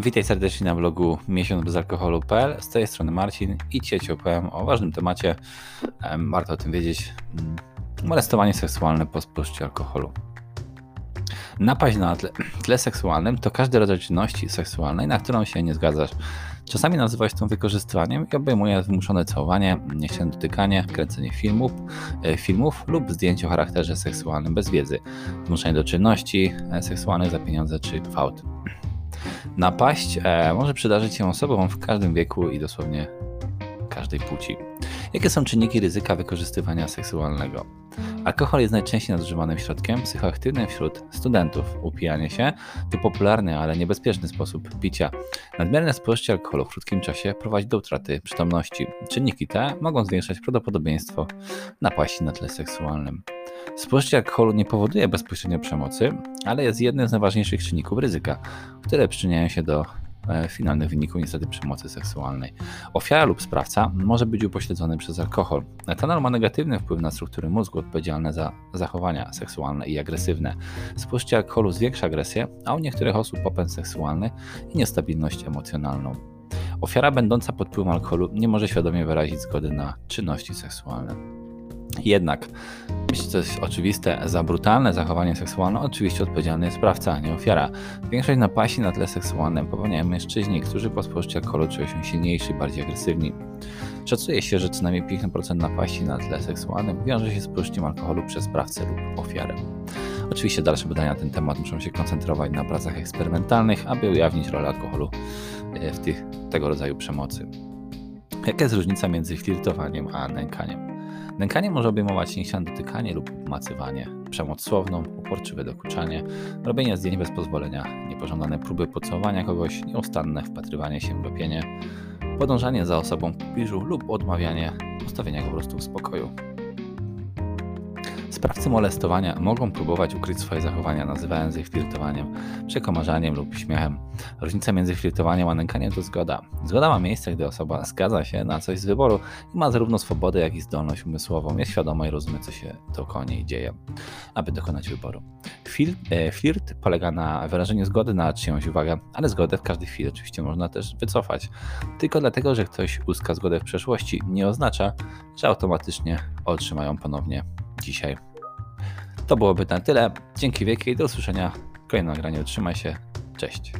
Witaj serdecznie na blogu miesiąc bez alkoholu.pl. Z tej strony Marcin i dzisiaj ci opowiem o ważnym temacie. Warto o tym wiedzieć. Mm, molestowanie seksualne po spożyciu alkoholu. Napaść na tle, tle, seksualnym to każdy rodzaj czynności seksualnej, na którą się nie zgadzasz. Czasami nazywać to wykorzystywaniem i obejmuje wymuszone całowanie, niechciane dotykanie, kręcenie filmów, e, filmów lub zdjęć o charakterze seksualnym bez wiedzy, zmuszenie do czynności e, seksualnych za pieniądze czy gwałt. Napaść e, może przydarzyć się osobom w każdym wieku i dosłownie każdej płci. Jakie są czynniki ryzyka wykorzystywania seksualnego? Alkohol jest najczęściej nadużywanym środkiem psychoaktywnym wśród studentów. Upijanie się to popularny, ale niebezpieczny sposób picia. Nadmierne spożycie alkoholu w krótkim czasie prowadzi do utraty przytomności. Czynniki te mogą zwiększać prawdopodobieństwo napaści na tle seksualnym. Spożycie alkoholu nie powoduje bezpośrednio przemocy, ale jest jednym z najważniejszych czynników ryzyka, które przyczyniają się do e, finalnych wyników niestety przemocy seksualnej. Ofiara lub sprawca może być upośledzony przez alkohol. Etanol ma negatywny wpływ na struktury mózgu odpowiedzialne za zachowania seksualne i agresywne. Spożycie alkoholu zwiększa agresję, a u niektórych osób popęd seksualny i niestabilność emocjonalną. Ofiara będąca pod wpływem alkoholu nie może świadomie wyrazić zgody na czynności seksualne. Jednak, jeśli to jest oczywiste, za brutalne zachowanie seksualne oczywiście odpowiedzialny jest sprawca, nie ofiara. Większość napaści na tle seksualnym popełniają mężczyźni, którzy po spożyciu alkoholu czują się silniejsi, bardziej agresywni. Szacuje się, że co najmniej 50% napaści na tle seksualnym wiąże się z spożyciem alkoholu przez sprawcę lub ofiarę. Oczywiście dalsze badania na ten temat muszą się koncentrować na pracach eksperymentalnych, aby ujawnić rolę alkoholu e, w tych, tego rodzaju przemocy. Jaka jest różnica między flirtowaniem a nękaniem? Nękanie może obejmować niechciane dotykanie lub macywanie, przemoc słowną, uporczywe dokuczanie, robienie zdjęć bez pozwolenia, niepożądane próby pocałowania kogoś, nieustanne wpatrywanie się w lepienie, podążanie za osobą w pobliżu lub odmawianie postawienia po prostu w spokoju. Sprawcy molestowania mogą próbować ukryć swoje zachowania, nazywając je flirtowaniem, przekomarzaniem lub śmiechem. Różnica między flirtowaniem a nękaniem to zgoda. Zgoda ma miejsce, gdy osoba zgadza się na coś z wyboru i ma zarówno swobodę, jak i zdolność umysłową, jest świadoma i rozumie, co się dookoła niej dzieje, aby dokonać wyboru. E, flirt polega na wyrażeniu zgody na czyjąś uwagę, ale zgodę w każdej chwili oczywiście można też wycofać. Tylko dlatego, że ktoś uzyska zgodę w przeszłości, nie oznacza, że automatycznie otrzymają ponownie dzisiaj. To byłoby na tyle. Dzięki wielkiej, do usłyszenia w. Trzymaj się, cześć.